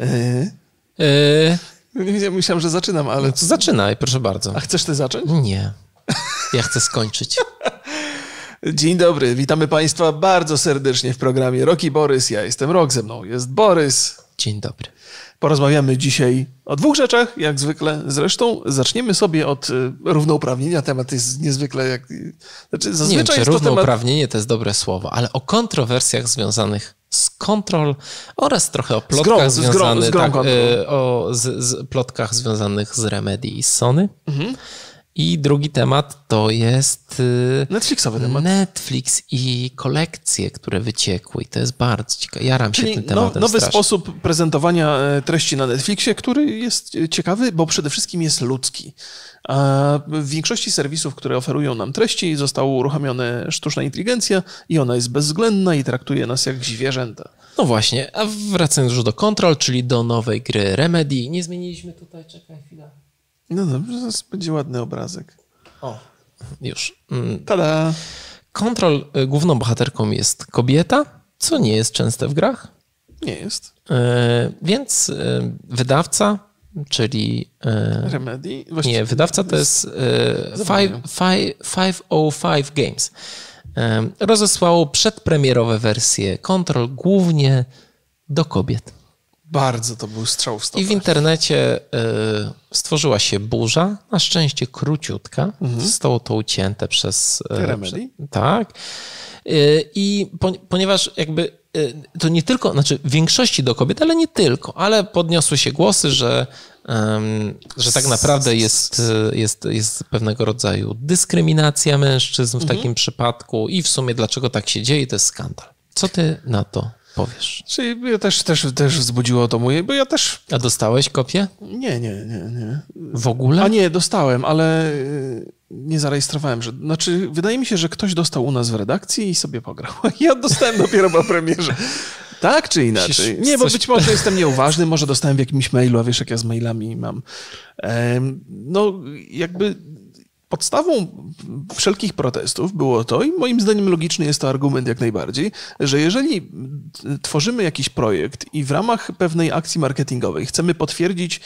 Eee. Eee. Myślałem, że zaczynam, ale... No to zaczynaj, proszę bardzo. A chcesz ty zacząć? Nie. Ja chcę skończyć. Dzień dobry, witamy Państwa bardzo serdecznie w programie Roki Borys. Ja jestem Rok, ze mną jest Borys. Dzień dobry. Porozmawiamy dzisiaj o dwóch rzeczach, jak zwykle. Zresztą zaczniemy sobie od y, równouprawnienia. Temat jest niezwykle jak. Znaczy, zazwyczaj Nie wiem, czy równouprawnienie temat... to jest dobre słowo, ale o kontrowersjach związanych z kontrol oraz trochę o plotkach związanych z, tak, y, o z, z, plotkach związanych z Remedy i z Sony. Mhm. I drugi temat to jest. Y, Netflixowy temat. Netflix i kolekcje, które wyciekły. I to jest bardzo ciekawe. Jaram Czyli się tym tematem. No, nowy strasznie. sposób prezentowania e, treści na Netflixie, który jest ciekawy, bo przede wszystkim jest ludzki. A w większości serwisów, które oferują nam treści, została uruchomiona sztuczna inteligencja i ona jest bezwzględna i traktuje nas jak zwierzęta. No właśnie, a wracając już do Control, czyli do nowej gry Remedy. Nie zmieniliśmy tutaj, czekaj chwilę. No dobrze, zaraz będzie ładny obrazek. O, już. Mm. Tada! Kontrol y, główną bohaterką jest kobieta, co nie jest częste w grach. Nie jest. E, więc e, wydawca, czyli. Remedy? Właściwie nie, wydawca to jest e, 505 Games. Rozesłało przedpremierowe wersje Kontrol głównie do kobiet. Bardzo to był strzał w stopę. I w internecie y, stworzyła się burza, na szczęście króciutka. Mhm. Zostało to ucięte przez... Y, tak. Y, I po, ponieważ jakby to nie tylko, znaczy w większości do kobiet, ale nie tylko, ale podniosły się głosy, że, że tak naprawdę jest, jest, jest pewnego rodzaju dyskryminacja mężczyzn w mhm. takim przypadku i w sumie dlaczego tak się dzieje, to jest skandal. Co ty na to powiesz. Czyli ja też, też, też wzbudziło to moje, bo ja też... A dostałeś kopię? Nie, nie, nie, nie. W ogóle? A nie, dostałem, ale y, nie zarejestrowałem, że... Znaczy, wydaje mi się, że ktoś dostał u nas w redakcji i sobie pograł. Ja dostałem dopiero po premierze. Tak czy inaczej? Nie, bo być może jestem nieuważny, może dostałem w jakimś mailu, a wiesz, jak ja z mailami mam. No, jakby Podstawą wszelkich protestów było to, i moim zdaniem logiczny jest to argument jak najbardziej, że jeżeli tworzymy jakiś projekt i w ramach pewnej akcji marketingowej chcemy potwierdzić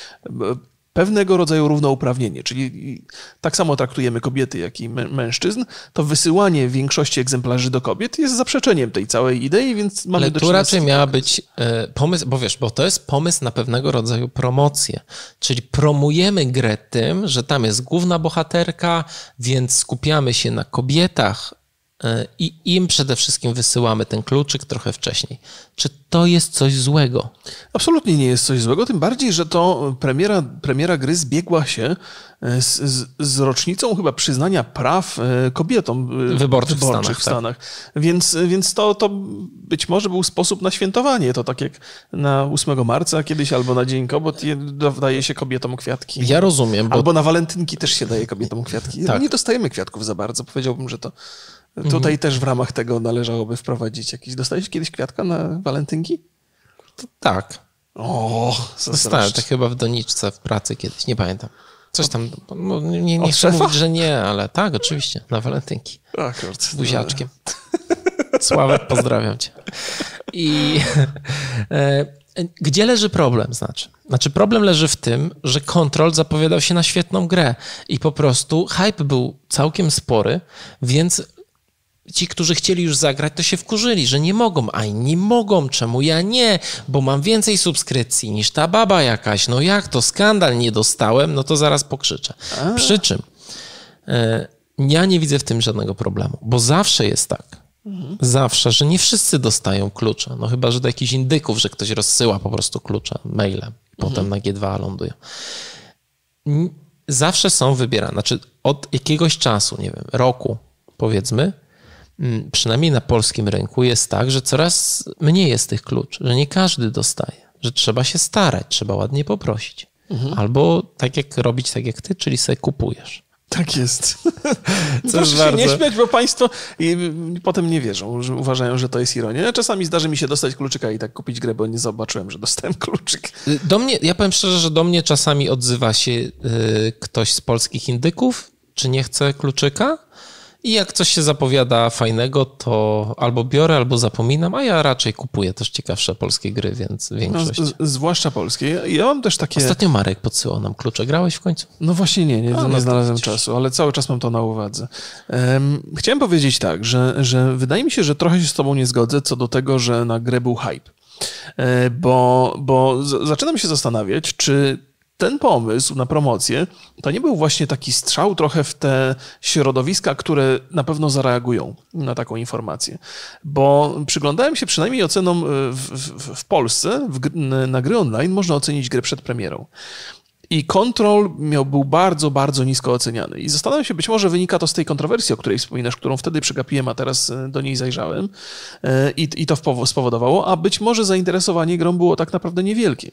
pewnego rodzaju równouprawnienie, czyli tak samo traktujemy kobiety, jak i mężczyzn, to wysyłanie większości egzemplarzy do kobiet jest zaprzeczeniem tej całej idei, więc mamy Ale do tu raczej miała być e, pomysł, bo wiesz, bo to jest pomysł na pewnego rodzaju promocję, czyli promujemy grę tym, że tam jest główna bohaterka, więc skupiamy się na kobietach, i im przede wszystkim wysyłamy ten kluczyk trochę wcześniej. Czy to jest coś złego? Absolutnie nie jest coś złego, tym bardziej, że to premiera, premiera gry zbiegła się e, z, z, z rocznicą chyba przyznania praw e, kobietom wyborczych, wyborczych w Stanach. W Stanach. Tak. Więc, więc to, to być może był sposób na świętowanie. To tak jak na 8 marca kiedyś albo na Dzień Kobiet daje się kobietom kwiatki. Ja rozumiem. Bo... Albo na walentynki też się daje kobietom kwiatki. Tak. Nie dostajemy kwiatków za bardzo. Powiedziałbym, że to Tutaj mhm. też w ramach tego należałoby wprowadzić jakiś. Dostałeś kiedyś kwiatka na walentynki? To tak. O, Dostałem to chyba w doniczce w pracy kiedyś, nie pamiętam. Coś tam, no, nie, nie chcę mówić, że nie, ale tak, oczywiście, na walentynki. Akurat. Buziaczkiem. Sławek, pozdrawiam cię. I e, gdzie leży problem, znaczy? Znaczy problem leży w tym, że Control zapowiadał się na świetną grę i po prostu hype był całkiem spory, więc ci, którzy chcieli już zagrać, to się wkurzyli, że nie mogą, a inni mogą, czemu ja nie, bo mam więcej subskrypcji niż ta baba jakaś, no jak to, skandal, nie dostałem, no to zaraz pokrzyczę. A. Przy czym e, ja nie widzę w tym żadnego problemu, bo zawsze jest tak, mhm. zawsze, że nie wszyscy dostają klucze, no chyba, że do jakichś indyków, że ktoś rozsyła po prostu klucze mailem, potem mhm. na G2 lądują. Zawsze są wybierane, znaczy od jakiegoś czasu, nie wiem, roku powiedzmy, przynajmniej na polskim rynku jest tak, że coraz mniej jest tych kluczy, że nie każdy dostaje, że trzeba się starać, trzeba ładnie poprosić. Mhm. Albo tak jak robić tak jak ty, czyli sobie kupujesz. Tak jest. Proszę się bardzo... nie śmiać, bo państwo i potem nie wierzą, że uważają, że to jest ironia. Czasami zdarzy mi się dostać kluczyka i tak kupić grę, bo nie zobaczyłem, że dostałem kluczyk. Do mnie, ja powiem szczerze, że do mnie czasami odzywa się y, ktoś z polskich indyków, czy nie chce kluczyka I jak coś się zapowiada fajnego, to albo biorę, albo zapominam, a ja raczej kupuję też ciekawsze polskie gry, więc no, większość. No, z, zwłaszcza polskie. Ja mam też takie... Ostatnio Marek podsyłał nam klucze. Grałeś w końcu? No właśnie nie, nie, a, nie no znalazłem czasu, ale cały czas mam to na uwadze. Um, chciałem powiedzieć tak, że, że wydaje mi się, że trochę się z tobą nie zgodzę co do tego, że na grę był hype. E, bo, bo zaczynam się zastanawiać, czy ten pomysł na promocję to nie był właśnie taki strzał trochę w te środowiska, które na pewno zareagują na taką informację. Bo przyglądałem się przynajmniej ocenom e, w, w, w Polsce w, na gry online, można ocenić grę przed premierą. I Control miał, był bardzo, bardzo nisko oceniany. I zastanawiam się, być może wynika to z tej kontrowersji, o której wspominasz, którą wtedy przegapiłem, a teraz e, do niej zajrzałem. E, I, i to spowodowało, a być może zainteresowanie grą było tak naprawdę niewielkie.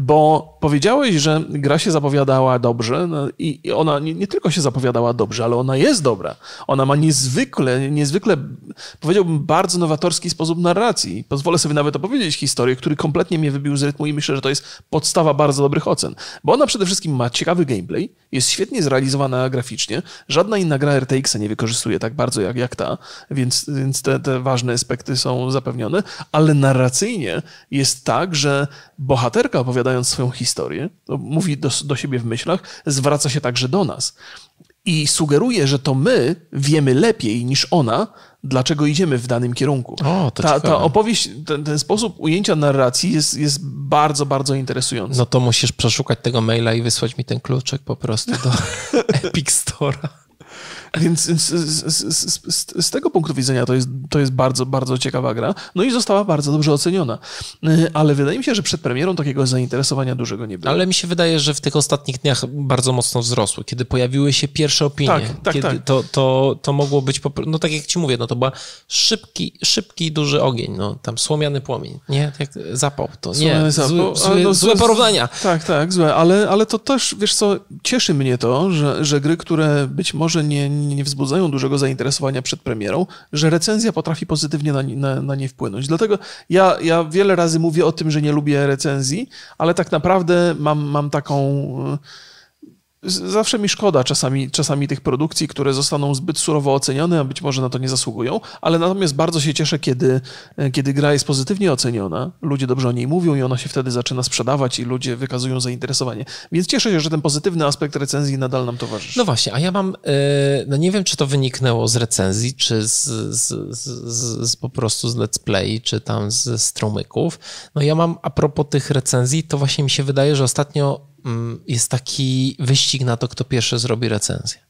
Bo powiedziałeś, że gra się zapowiadała dobrze no i ona nie, nie tylko się zapowiadała dobrze, ale ona jest dobra. Ona ma niezwykle, niezwykle, powiedziałbym, bardzo nowatorski sposób narracji. Pozwolę sobie nawet opowiedzieć historię, który kompletnie mnie wybił z rytmu i myślę, że to jest podstawa bardzo dobrych ocen. Bo ona przede wszystkim ma ciekawy gameplay, jest świetnie zrealizowana graficznie. Żadna inna gra RTX nie wykorzystuje tak bardzo jak, jak ta, więc, więc te, te ważne aspekty są zapewnione, ale narracyjnie jest tak, że bohaterka opowiadając swoją historię, mówi do, do siebie w myślach, zwraca się także do nas i sugeruje, że to my wiemy lepiej niż ona, dlaczego idziemy w danym kierunku. O, ta, ta opowieść, ten, ten, sposób ujęcia narracji jest, jest bardzo, bardzo interesujący. No to musisz przeszukać tego maila i wysłać mi ten kluczek po prostu do Epic Store'a. Więc z, z, z, z, tego punktu widzenia to jest, to jest bardzo, bardzo ciekawa gra. No i została bardzo dobrze oceniona. Y, ale wydaje mi się, że przed premierą takiego zainteresowania dużego nie było. Ale mi się wydaje, że w tych ostatnich dniach bardzo mocno wzrosło. Kiedy pojawiły się pierwsze opinie, tak, tak, kiedy tak. To, to, to mogło być, no tak jak ci mówię, no to był szybki, szybki, duży ogień, no tam słomiany płomień, nie? Jak zapał, to nie, zapał, zły, no, złe porównania. Tak, tak, złe, ale, ale to też, wiesz co, cieszy mnie to, że, że gry, które być może nie, nie wzbudzają dużego zainteresowania przed premierą, że recenzja potrafi pozytywnie na, na, na nie wpłynąć. Dlatego ja, ja wiele razy mówię o tym, że nie lubię recenzji, ale tak naprawdę mam, mam taką Zawsze mi szkoda czasami, czasami tych produkcji, które zostaną zbyt surowo ocenione, a być może na to nie zasługują, ale natomiast bardzo się cieszę, kiedy, kiedy gra jest pozytywnie oceniona, ludzie dobrze o niej mówią i ona się wtedy zaczyna sprzedawać i ludzie wykazują zainteresowanie. Więc cieszę się, że ten pozytywny aspekt recenzji nadal nam towarzyszy. No właśnie, a ja mam, e, no nie wiem, czy to wyniknęło z recenzji, czy z, z, z, z po prostu z let's play, czy tam z strumyków. No ja mam, a propos tych recenzji, to właśnie mi się wydaje, że ostatnio jest taki wyścig na to, kto pierwszy zrobi recenzję.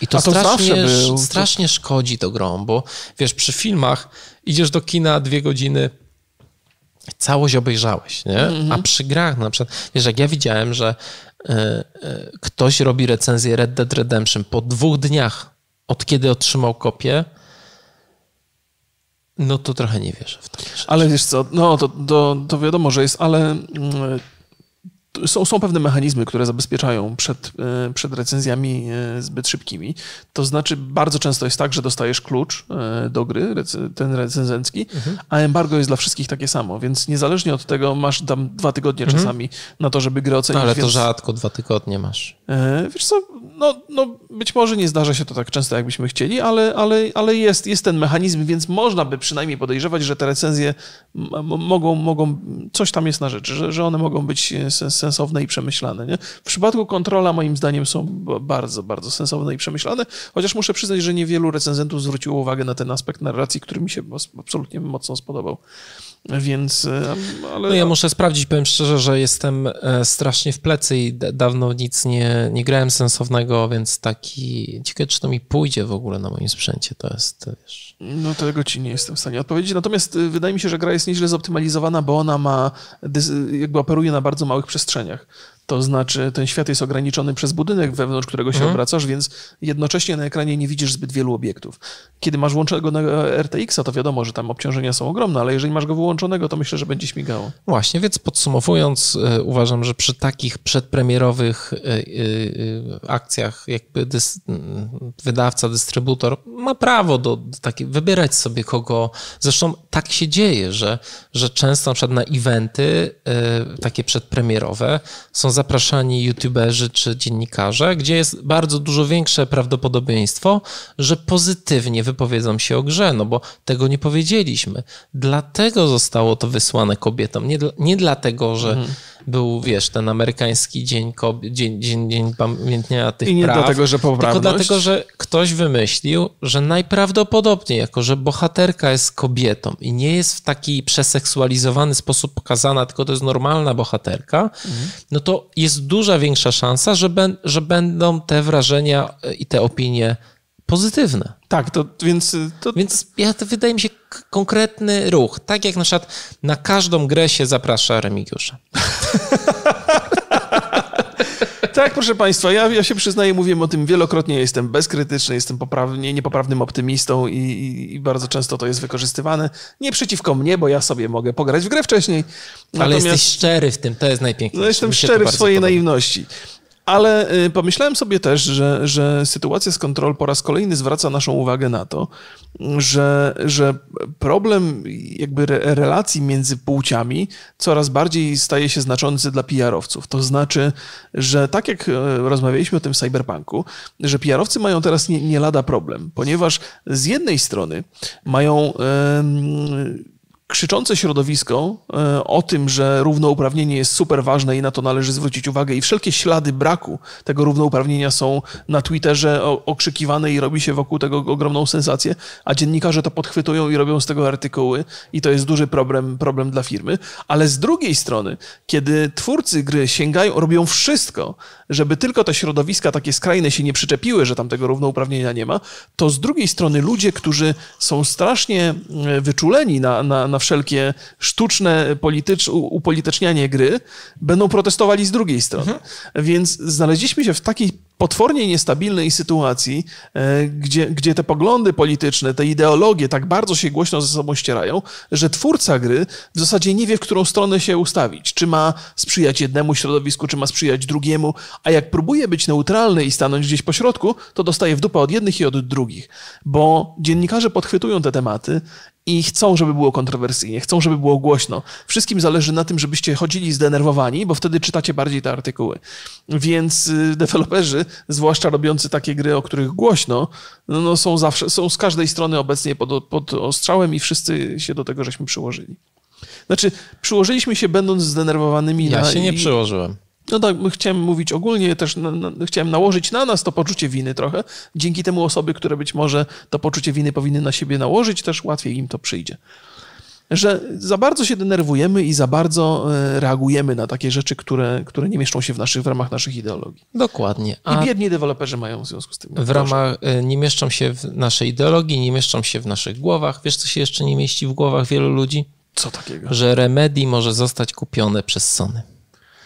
I to, to strasznie, strasznie szkodzi to grą, bo wiesz, przy filmach idziesz do kina dwie godziny, całość obejrzałeś, nie? Mm -hmm. A przy grach na przykład, wiesz, jak ja widziałem, że y, y, ktoś robi recenzję Red Dead Redemption po dwóch dniach od kiedy otrzymał kopię, no to trochę nie wierzę w to. Ale wiesz co, no to, to, to wiadomo, że jest, ale mm, są, są pewne mechanizmy, które zabezpieczają przed, e, przed recenzjami e, zbyt szybkimi. To znaczy, bardzo często jest tak, że dostajesz klucz e, do gry, ten recenzencki, mhm. a embargo jest dla wszystkich takie samo, więc niezależnie od tego masz tam dwa tygodnie mhm. czasami na to, żeby grę ocenić. No, ale więc... to rzadko dwa tygodnie masz. Wiesz co, no, no być może nie zdarza się to tak często, jakbyśmy chcieli, ale, ale, ale jest, jest ten mechanizm, więc można by przynajmniej podejrzewać, że te recenzje mogą, mogą coś tam jest na rzeczy, że, że one mogą być sens sensowne i przemyślane. Nie? W przypadku kontrola moim zdaniem są bardzo, bardzo sensowne i przemyślane, chociaż muszę przyznać, że niewielu recenzentów zwróciło uwagę na ten aspekt narracji, który mi się absolutnie mocno spodobał. Więc. E, ale... No ja muszę sprawdzić, powiem szczerze, że jestem e, strasznie w plecy i dawno nic nie, nie grałem sensownego, więc taki. Ciekawe, czy to mi pójdzie w ogóle na moim sprzęcie. To jest, wiesz. No tego ci nie jestem w stanie odpowiedzieć. Natomiast e, wydaje mi się, że gra jest nieźle zoptymalizowana, bo ona ma. jakby operuje na bardzo małych przestrzeniach. To znaczy, ten świat jest ograniczony przez budynek, wewnątrz którego się mhm. obracasz, więc jednocześnie na ekranie nie widzisz zbyt wielu obiektów. Kiedy masz włączonego RTX-a, to wiadomo, że tam obciążenia są ogromne, ale jeżeli masz go wyłączonego, to myślę, że będzie śmigało. Właśnie, więc podsumowując, e, uważam, że przy takich przedpremierowych e, e, akcjach, jakby dys wydawca, dystrybutor ma prawo do, do takiej, wybierać sobie kogo. Zresztą tak się dzieje, że, że często na przykład na eventy takie przedpremierowe są za zapraszani youtuberzy czy dziennikarze, gdzie jest bardzo dużo większe prawdopodobieństwo, że pozytywnie wypowiedzą się o grze, no bo tego nie powiedzieliśmy. Dlatego zostało to wysłane kobietom. Nie, nie dlatego, że mhm. Był, wiesz, ten amerykański dzień, dzień, dzień, dzień pamiętnia tych I nie praw, dlatego, że poprawność. Tylko dlatego, że ktoś wymyślił, że najprawdopodobniej, jako że bohaterka jest kobietą i nie jest w taki przeseksualizowany sposób pokazana, tylko to jest normalna bohaterka, mhm. no to jest duża większa szansa, że, ben, że będą te wrażenia i te opinie pozytywne. Tak, to więc... To... Więc ja, to wydaje mi się konkretny ruch. Tak jak na przykład na każdą grę się zaprasza Remigiusza. tak, proszę Państwa, ja, ja się przyznaję, mówiłem o tym wielokrotnie, jestem bezkrytyczny, jestem poprawnie, niepoprawnym optymistą i, i, i, bardzo często to jest wykorzystywane. Nie przeciwko mnie, bo ja sobie mogę pograć w grę wcześniej. Ale Natomiast, jesteś szczery w tym, to jest najpiękniejsze. No jestem szczery w swojej podoba. naiwności. Ale y, pomyślałem sobie też, że, że sytuacja z kontrol po raz kolejny zwraca naszą uwagę na to, że, że problem jakby relacji między płciami coraz bardziej staje się znaczący dla PR-owców. To znaczy, że tak jak e, rozmawialiśmy o tym w Cyberpunku, że PR-owcy mają teraz nie, nie lada problem, ponieważ z jednej strony mają krzyczące środowisko e, o tym, że równouprawnienie jest super ważne i na to należy zwrócić uwagę i wszelkie ślady braku tego równouprawnienia są na Twitterze okrzykiwane i robi się wokół tego ogromną sensację, a dziennikarze to podchwytują i robią z tego artykuły i to jest duży problem, problem dla firmy. Ale z drugiej strony, kiedy twórcy gry sięgają, robią wszystko, żeby tylko te środowiska takie skrajne się nie przyczepiły, że tam tego równouprawnienia nie ma, to z drugiej strony ludzie, którzy są strasznie e, wyczuleni na, na, na wszelkie sztuczne politycz, upolitycznianie gry, będą protestowali z drugiej strony. Mhm. Więc znaleźliśmy się w takiej potwornie niestabilnej sytuacji, e, gdzie, gdzie te poglądy polityczne, te ideologie tak bardzo się głośno ze sobą ścierają, że twórca gry w zasadzie nie wie, w którą stronę się ustawić. Czy ma sprzyjać jednemu środowisku, czy ma sprzyjać drugiemu, a jak próbuje być neutralny i stanąć gdzieś po środku, to dostaje w dupę od jednych i od drugich. Bo dziennikarze podchwytują te tematy i chcą, żeby było kontrowersyjnie, chcą, żeby było głośno. Wszystkim zależy na tym, żebyście chodzili zdenerwowani, bo wtedy czytacie bardziej te artykuły. Więc y, deweloperzy, zwłaszcza robiący takie gry, o których głośno, no, no są zawsze, są z każdej strony obecnie pod, pod ostrzałem i wszyscy się do tego żeśmy przyłożyli. Znaczy, przyłożyliśmy się będąc zdenerwowanymi. Ja na, się nie i... przyłożyłem. No tak, chciałem mówić ogólnie, też na, na, chciałem nałożyć na nas to poczucie winy trochę. Dzięki temu osoby, które być może to poczucie winy powinny na siebie nałożyć, też łatwiej im to przyjdzie. Że za bardzo się denerwujemy i za bardzo e, reagujemy na takie rzeczy, które, które nie mieszczą się w, naszych, w ramach naszych ideologii. Dokładnie. A I biedni deweloperzy mają w związku z tym. W ramach e, nie mieszczą się w naszej ideologii, nie mieszczą się w naszych głowach. Wiesz, co się jeszcze nie mieści w głowach wielu ludzi? Co takiego? Że Remedy może zostać kupione przez Sony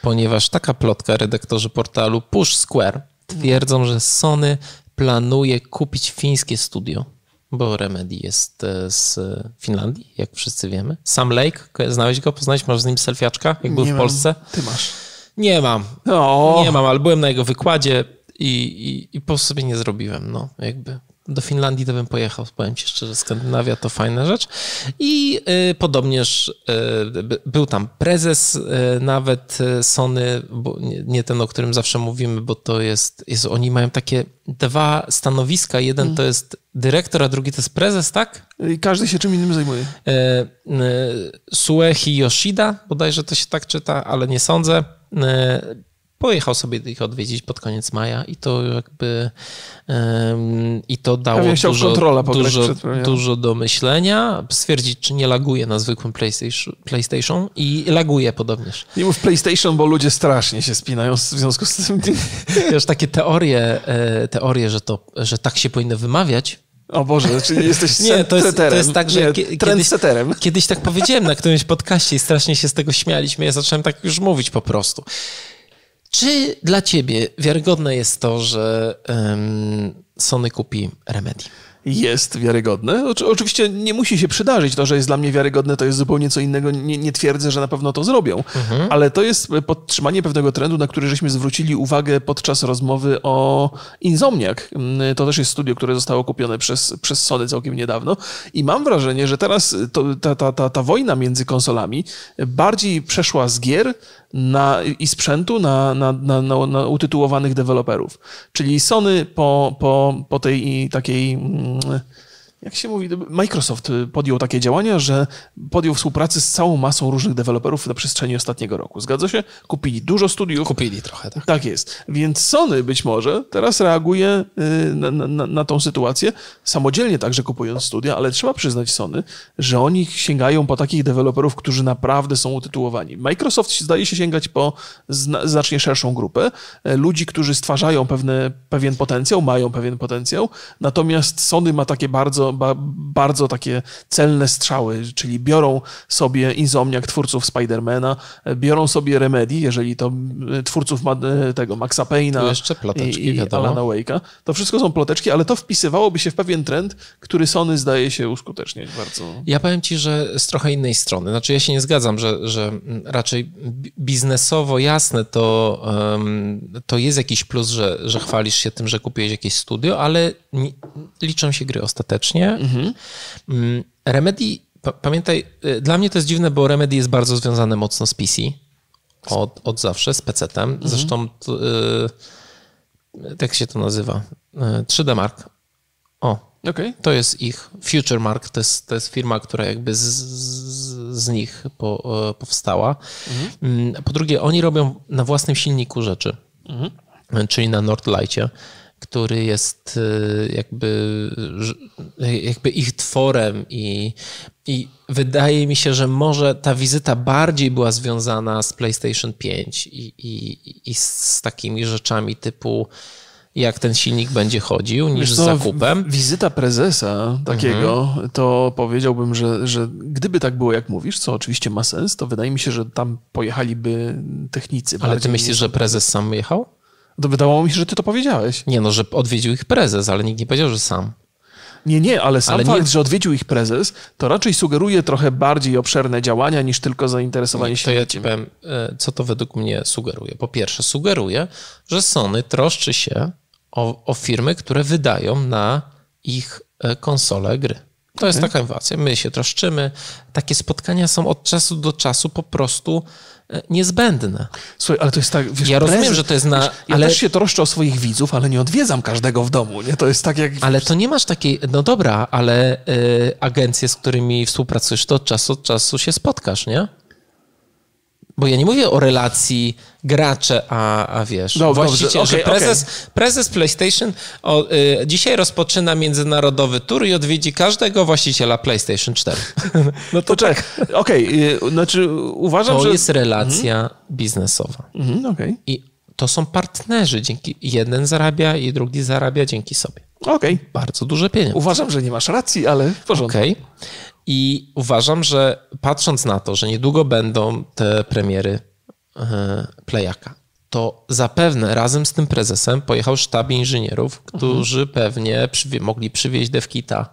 ponieważ taka plotka redaktorzy portalu Push Square twierdzą, że Sony planuje kupić fińskie studio, bo Remedy jest e, z Finlandii, jak wszyscy wiemy. Sam Lake, znałeś go, poznałeś, masz z nim selfiaczka, jak był w Polsce? Ty masz. Nie mam. O. Nie mam, ale byłem na jego wykładzie i, i, i po sobie nie zrobiłem, no jakby do Finlandii to bym pojechał, powiem ci szczerze, Skandynawia to fajna rzecz. I y, podobnież y, był tam prezes y, nawet y, Sony, bo nie, nie, ten, o którym zawsze mówimy, bo to jest, jest oni mają takie dwa stanowiska. Jeden mm. to jest dyrektor, a drugi to jest prezes, tak? I każdy się czym innym zajmuje. Y, Suehi Yoshida, bodajże to się tak czyta, ale nie sądzę pojechał sobie ich odwiedzić pod koniec maja i to jakby um, i to dało dużo, dużo, dużo do myślenia. Stwierdzić, czy nie laguje na zwykłym PlayStation, PlayStation i laguje podobnież. Nie mów PlayStation, bo ludzie strasznie się spinają w związku z tym. Wiesz, takie teorie, e, teorie że, to, że tak się powinno wymawiać, o Boże, czyli jesteś nie, to jest, to jest tak, że nie, kiedyś, kiedyś tak powiedziałem na którymś podcaście i strasznie się z tego śmialiśmy. Ja zacząłem tak już mówić po prostu. Czy dla ciebie wiarygodne jest to, że um, Sony kupi Remedy? jest wiarygodne. Oczywiście nie musi się przydarzyć. To, że jest dla mnie wiarygodne, to jest zupełnie co innego. Nie, nie twierdzę, że na pewno to zrobią, mhm. ale to jest podtrzymanie pewnego trendu, na który żeśmy zwrócili uwagę podczas rozmowy o Insomniac. To też jest studio, które zostało kupione przez, przez Sony całkiem niedawno i mam wrażenie, że teraz to, ta, ta, ta, ta wojna między konsolami bardziej przeszła z gier na, i sprzętu na, na, na, na, utytułowanych deweloperów. Czyli Sony po, po, po tej takiej mm, jak się mówi, Microsoft podjął takie działania, że podjął współpracę z całą masą różnych deweloperów na przestrzeni ostatniego roku. Zgadza się? Kupili dużo studiów. Kupili trochę, tak. Tak jest. Więc Sony być może teraz reaguje y, na, na, na tą sytuację, samodzielnie także kupując studia, ale trzeba przyznać Sony, że oni sięgają po takich deweloperów, którzy naprawdę są utytułowani. Microsoft zdaje się sięgać po znacznie szerszą grupę e, ludzi, którzy stwarzają pewne, pewien potencjał, mają pewien potencjał, natomiast Sony ma takie bardzo ba, bardzo takie celne strzały, czyli biorą sobie Insomniac twórców Spidermana, biorą sobie Remedy, jeżeli to e, twórców e, tego Maxa Payne'a i, i Alana Wake'a. To wszystko są ploteczki, ale to wpisywałoby się w pewien trend, który Sony zdaje się uskuteczniać bardzo. Ja powiem ci, że z trochę innej strony. Znaczy ja się nie zgadzam, że, że raczej biznesowo jasne to, to jest jakiś plus, że, że chwalisz się tym, że kupiłeś jakieś studio, ale liczą się gry ostatecznie Mhm. Remedy, pamiętaj, y, dla mnie to jest dziwne, bo Remedy jest bardzo związane mocno z PC. Od, od zawsze, z PC-tem. Mhm. Zresztą, yy, jak się to nazywa? 3D Mark. O, okay. to jest ich. Future Mark to jest, to jest firma, która jakby z, z, z nich po, powstała. Mhm. Mm, po drugie, oni robią na własnym silniku rzeczy, mhm. czyli na Nordlightie który jest y, jakby, jakby ich tworem i, i wydaje mi się, że może ta wizyta bardziej była związana z PlayStation 5 i, i, i z takimi rzeczami typu jak ten silnik będzie chodził, niż z zakupem. Wizyta prezesa takiego, mhm. to powiedziałbym, że, że gdyby tak było, jak mówisz, co oczywiście ma sens, to wydaje mi się, że tam pojechaliby technicy. Ale ty myślisz, że prezes sam jechał? To wydawało mi się, że ty to powiedziałeś. Nie, no, że odwiedził ich prezes, ale nikt nie powiedział, że sam. Nie, nie, ale sam ale fakt, nie... że odwiedził ich prezes, to raczej sugeruje trochę bardziej obszerne działania niż tylko zainteresowanie się. To ja ci powiem, e, co to według mnie sugeruje. Po pierwsze, sugeruje, że Sony troszczy się o, o firmy, które wydają na ich e, konsole gry. To jest taka inwacja. My się troszczymy. Takie spotkania są od czasu do czasu po prostu E, niezbędne. Słuchaj, ale to jest tak... Wiesz, ja prezent, rozumiem, że to jest na... Wiesz, ja ale... też się troszczę o swoich widzów, ale nie odwiedzam każdego w domu, nie? To jest tak jak... Ale to nie masz takiej... No dobra, ale y, agencje, z którymi współpracujesz, to od czasu do czasu się spotkasz, nie? Bo ja nie mówię o relacji gracze, a, a wiesz, no, właściciel, okay, że prezes, okay. prezes PlayStation o, y, dzisiaj rozpoczyna międzynarodowy tour i odwiedzi każdego właściciela PlayStation 4. No to czek. Okej, okay. znaczy uważam, to że... To jest relacja mhm. biznesowa. Mhm, okay. I to są partnerzy. Dzięki jeden zarabia i drugi zarabia dzięki sobie. Okej. Bardzo duże pieniądze. Uważam, że nie masz racji, ale w porządku. Okej. Okay. I uważam, że patrząc na to, że niedługo będą te premiery e, Playaka, to zapewne razem z tym prezesem pojechał sztab inżynierów, którzy mhm. pewnie przywie mogli przywieźć devkita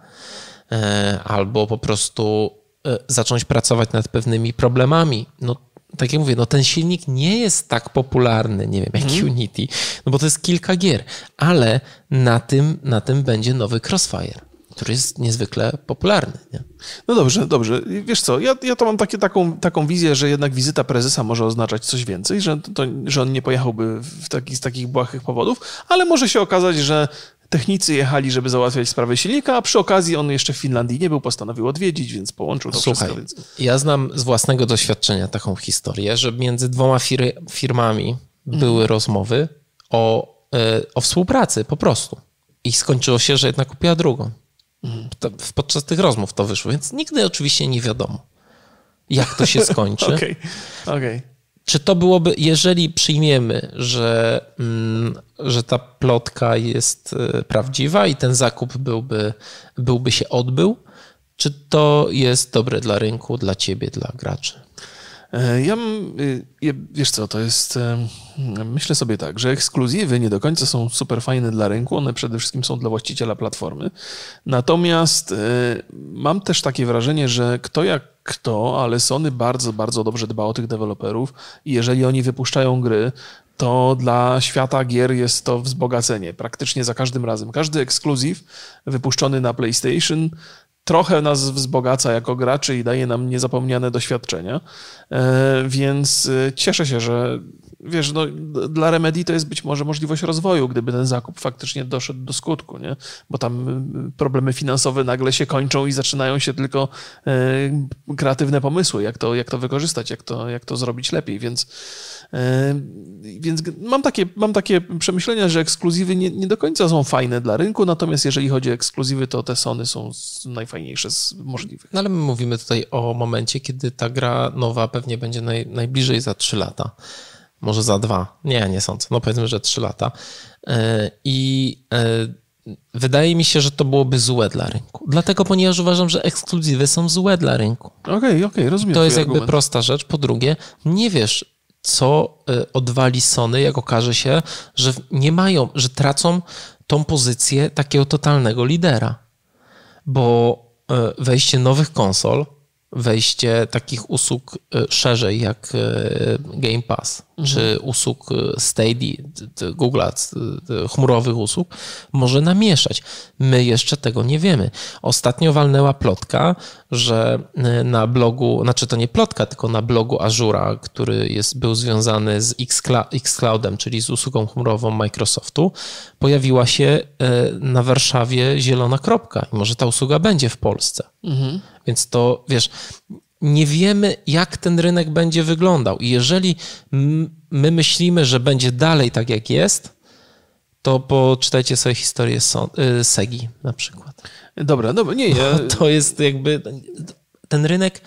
e, albo po prostu e, zacząć pracować nad pewnymi problemami. No, tak jak mówię, no ten silnik nie jest tak popularny, nie wiem, jak mhm. Unity, no bo to jest kilka gier, ale na tym, na tym będzie nowy Crossfire który jest niezwykle popularny. Nie? No dobrze, dobrze. Wiesz co, ja, ja to mam takie, taką, taką wizję, że jednak wizyta prezesa może oznaczać coś więcej, że, to, że on nie pojechałby w taki, z takich błahych powodów, ale może się okazać, że technicy jechali, żeby załatwiać sprawę silnika, a przy okazji on jeszcze w Finlandii nie był, postanowił odwiedzić, więc połączył to Słuchaj, wszystko. Więc... ja znam z własnego doświadczenia taką historię, że między dwoma fir firmami były mhm. rozmowy o, e, o współpracy po prostu. I skończyło się, że jedna kupiła drugą podczas tych rozmów to wyszło, więc nigdy oczywiście nie wiadomo, jak to się skończy. Okej, okay. okay. Czy to byłoby, jeżeli przyjmiemy, że, mm, że ta plotka jest e, prawdziwa i ten zakup byłby, byłby się odbył, czy to jest dobre dla rynku, dla ciebie, dla graczy? E, ja y, wiesz co, to jest. Myślę sobie tak, że ekskluzywy nie do końca są super fajne dla rynku, one przede wszystkim są dla właściciela platformy. Natomiast e, mam też takie wrażenie, że kto jak kto, ale Sony bardzo, bardzo dobrze dba o tych deweloperów i jeżeli oni wypuszczają gry, to dla świata gier jest to wzbogacenie praktycznie za każdym razem. Każdy ekskluzyw wypuszczony na PlayStation trochę nas wzbogaca jako graczy i daje nam niezapomniane doświadczenia. E, więc e, cieszę się, że wiesz, no, dla Remedy to jest być może możliwość rozwoju, gdyby ten zakup faktycznie doszedł do skutku, nie? bo tam problemy finansowe nagle się kończą i zaczynają się tylko e, kreatywne pomysły, jak to, jak to wykorzystać, jak to, jak to zrobić lepiej, więc, więc mam, takie, mam takie przemyślenia, że ekskluzywy nie, nie do końca są fajne dla rynku, natomiast jeżeli chodzi o ekskluzywy, to te Sony są najfajniejsze z możliwych. No ale my mówimy tutaj o momencie, kiedy ta gra nowa pewnie będzie naj, najbliżej za 3 lata może za dwa. Nie, nie sądzę. No powiedzmy, że trzy lata. E, I e, wydaje mi się, że to byłoby złe dla rynku. Dlatego, ponieważ uważam, że ekskluzywy są złe dla rynku. Okej, okay, okej, okay, rozumiem. To jest jakby argument. prosta rzecz. Po drugie, nie wiesz, co e, odwali Sony, jak okaże się, że nie mają, że tracą tą pozycję takiego totalnego lidera. Bo wejście nowych konsol wejście takich usług e, szerzej jak Game Pass, mhm. czy usług e, Stadia, Google'a, chmurowych usług, może namieszać. My jeszcze tego nie wiemy. Ostatnio walnęła plotka, że na blogu, znaczy to nie plotka, tylko na blogu Azura, który jest, był związany z Xcloudem, czyli z usługą chmurową Microsoftu, pojawiła się na Warszawie zielona kropka. I może ta usługa będzie w Polsce. Mhm. Więc to, wiesz, nie wiemy, jak ten rynek będzie wyglądał. I jeżeli my myślimy, że będzie dalej tak, jak jest, to poczytajcie sobie historię y, Segi na przykład. Dobra, dobra, nie, ja... To jest jakby ten rynek,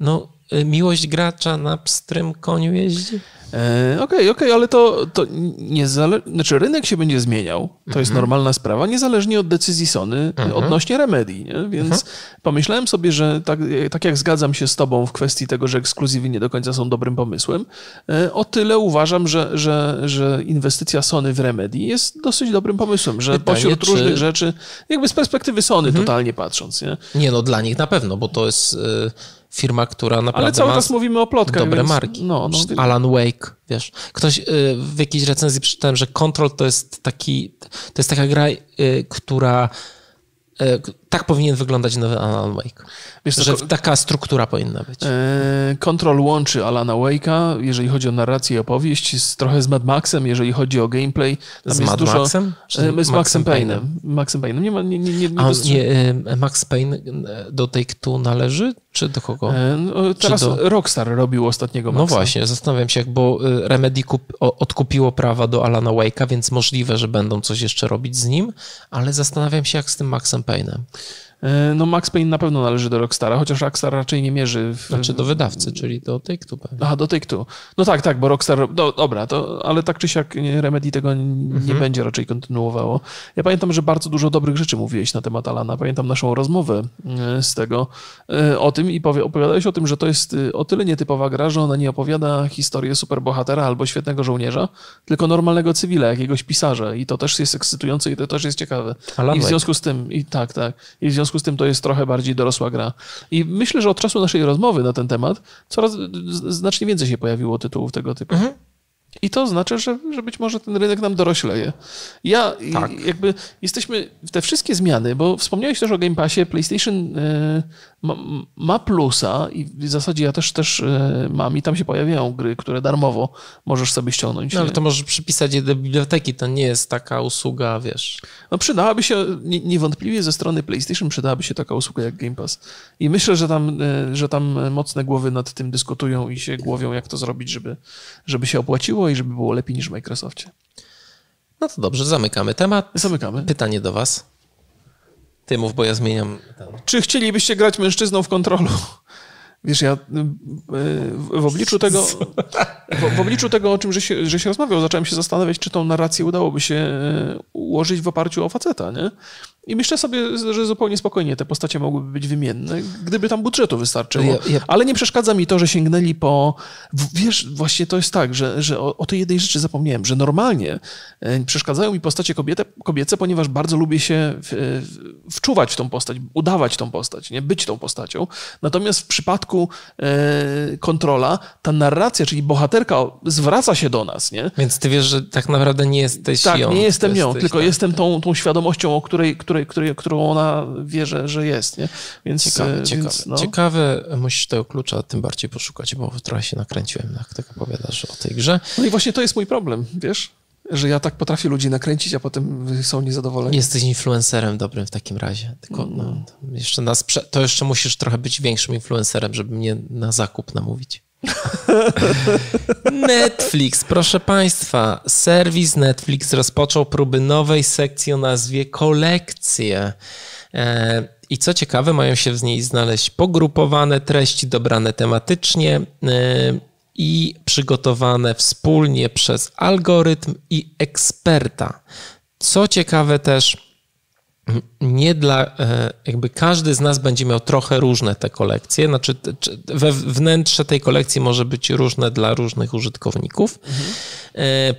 no miłość gracza na pstrym koniu jeździ. Okej, e, okej, okay, okay, ale to, to nie zale... znaczy rynek się będzie zmieniał, to jest mhm. normalna sprawa, niezależnie od decyzji Sony mhm. odnośnie remedii, nie? więc mhm. pomyślałem sobie, że tak, tak jak zgadzam się z tobą w kwestii tego, że ekskluzywy nie do końca są dobrym pomysłem, e, o tyle uważam, że, że, że inwestycja Sony w remedii jest dosyć dobrym pomysłem, że Pytanie, pośród czy... różnych rzeczy, jakby z perspektywy Sony mhm. totalnie patrząc. Nie? nie, no dla nich na pewno, bo to jest... Yy firma, która naprawdę Ale cały czas mówimy o plotkach. Dobre więc... marki. No, no, Alan Wake, wiesz. Ktoś y, w jakiejś recenzji przeczytałem, że Control to jest taki, to jest taka gra, y, która E, tak powinien wyglądać nowy Alan Wake. Wiesz, że to, taka struktura powinna być. E, Control łączy Alana Wake'a, jeżeli chodzi o narrację i opowieść, z, trochę z Mad Maxem, jeżeli chodzi o gameplay. z Mad dużo, Maxem? E, z Maxem Payne'em. Maxem Payne'em. Nie, ma, nie, nie, nie, nie, A, nie Max Payne do Take-Two należy? Czy do kogo? No, teraz do... Rockstar robił ostatniego no Maxa. No właśnie, zastanawiam się, bo Remedy kup, odkupiło prawa do Alana Wake'a, więc możliwe, że będą coś jeszcze robić z nim, ale zastanawiam się, jak z tym Maxem Payne'em. E, no Max Payne na pewno należy do Rockstara, chociaż Rockstar raczej nie mierzy. W... Znaczy do wydawcy, czyli do Take-Two. Aha, do Take-Two. No tak, tak, bo Rockstar, do, dobra, to, ale tak czy siak Remedy tego nie mhm. będzie raczej kontynuowało. Ja pamiętam, że bardzo dużo dobrych rzeczy mówiłeś na temat Alana. Pamiętam naszą rozmowę e, z tego, e, o tym i powie, opowiadałeś o tym, że to jest o tyle nietypowa gra, że ona nie opowiada historii superbohatera albo świetnego żołnierza, tylko normalnego cywila, jakiegoś pisarza i to też jest ekscytujące i to też jest ciekawe. Alan I w związku z tym, i tak, tak, i w związku związku z tym to jest trochę bardziej dorosła gra. I myślę, że od czasu naszej rozmowy na ten temat coraz znacznie więcej się pojawiło tytułów tego typu. Mhm. I to znaczy, że, że być może ten rynek nam dorośleje. Ja tak. jakby jesteśmy te wszystkie zmiany, bo wspomniałeś też o Game Passie, PlayStation e, ma, ma, plusa i w zasadzie ja też też e, mam i tam się pojawiają gry, które darmowo możesz sobie ściągnąć. No ale to możesz przypisać je do biblioteki, to nie jest taka usługa, wiesz. No przydałaby się, niewątpliwie ze strony PlayStation przydałaby się taka usługa jak Game Pass. I myślę, że tam, e, że tam mocne głowy nad tym dyskutują i się głowią, jak to zrobić, żeby, żeby się opłaciło i żeby było lepiej niż w Microsoftie. No to dobrze, zamykamy temat. Zamykamy. Pytanie do Was. Ty mów, bo ja zmieniam. Czy chcielibyście grać mężczyzną w kontrolu? Wiesz, ja y, w obliczu tego, w, w obliczu tego o czym że się, że się rozmawiał, zacząłem się zastanawiać, czy tą narrację udałoby się y, ułożyć w oparciu o faceta, nie? I myślę sobie, że zupełnie spokojnie te postacie mogłyby być wymienne, gdyby tam budżetu wystarczyło. Ja, ja... Ale nie przeszkadza mi to, że sięgnęli po. Wiesz, właśnie to jest tak, że, że o, o tej jednej rzeczy zapomniałem, że normalnie e, przeszkadzają mi postacie kobiete, kobiece, ponieważ bardzo lubię się w, wczuwać w tą postać, udawać tą postać, nie być tą postacią. Natomiast w przypadku e, kontrola, ta narracja, czyli bohaterka zwraca się do nas. Nie? Więc ty wiesz, że tak naprawdę nie jesteś tak, ją. nie jestem nią, jesteś, tylko tak. jestem tą, tą świadomością, o której, której, której, którą ona wie, że, że jest. Nie? Więc, ciekawe, więc, ciekawe. No. ciekawe, musisz tego klucza tym bardziej poszukać, bo trochę się nakręciłem, jak tak opowiadasz o tej grze. No i właśnie to jest mój problem, wiesz? że ja tak potrafię ludzi nakręcić, a potem są niezadowoleni. Jesteś influencerem dobrym w takim razie. Tylko no, mm. jeszcze nas, to jeszcze musisz trochę być większym influencerem, żeby mnie na zakup namówić. Netflix, proszę Państwa, serwis Netflix rozpoczął próby nowej sekcji o nazwie Kolekcje. E, I co ciekawe, mają się w niej znaleźć pogrupowane treści dobrane tematycznie e, i przygotowane wspólnie przez algorytm i eksperta. Co ciekawe też, nie dla, e, jakby każdy z nas będzie miał trochę różne te kolekcje, znaczy we wnętrze tej kolekcji może być różne dla różnych użytkowników. Mhm.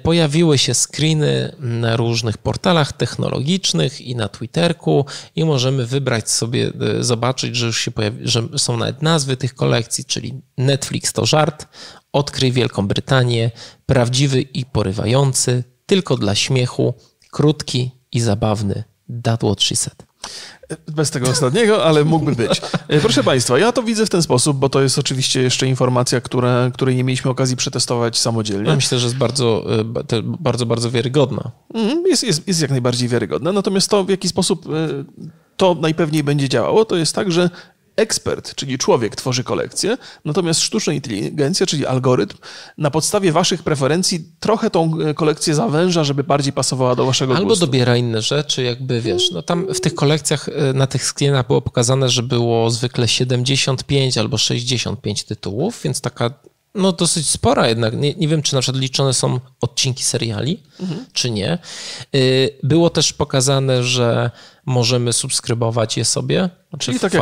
Pojawiły się screeny na różnych portalach technologicznych i na Twitterku i możemy wybrać sobie, e, zobaczyć, że już się pojawi, że są nawet nazwy tych kolekcji, czyli Netflix to żart, Odkryj Wielką Brytanię, prawdziwy i porywający, tylko dla śmiechu, krótki i zabawny That what she said. Bez tego ostatniego, ale mógłby być. E, proszę Państwa, ja to widzę w ten sposób, bo to jest oczywiście jeszcze informacja, która, której nie mieliśmy okazji przetestować samodzielnie. Ja myślę, że jest bardzo, e, bardzo, bardzo wiarygodna. Mhm, jest, jest, jest jak najbardziej wiarygodna. Natomiast to, w jaki sposób e, to najpewniej będzie działało, to jest tak, że ekspert, czyli człowiek, tworzy kolekcję, natomiast sztuczna inteligencja, czyli algorytm, na podstawie waszych preferencji trochę tą e, kolekcję zawęża, żeby bardziej pasowała do waszego Albo gustu. Albo dobiera inne rzeczy, jakby wiesz, no tam w tych kolekcjach, e, na tych screenach było pokazane, że było zwykle 75 albo 65 tytułów, więc taka no dosyć spora jednak. Nie, nie wiem, czy na przykład liczone są odcinki seriali, mhm. czy nie. Y, było też pokazane, że możemy subskrybować je sobie, znaczy Czyli tak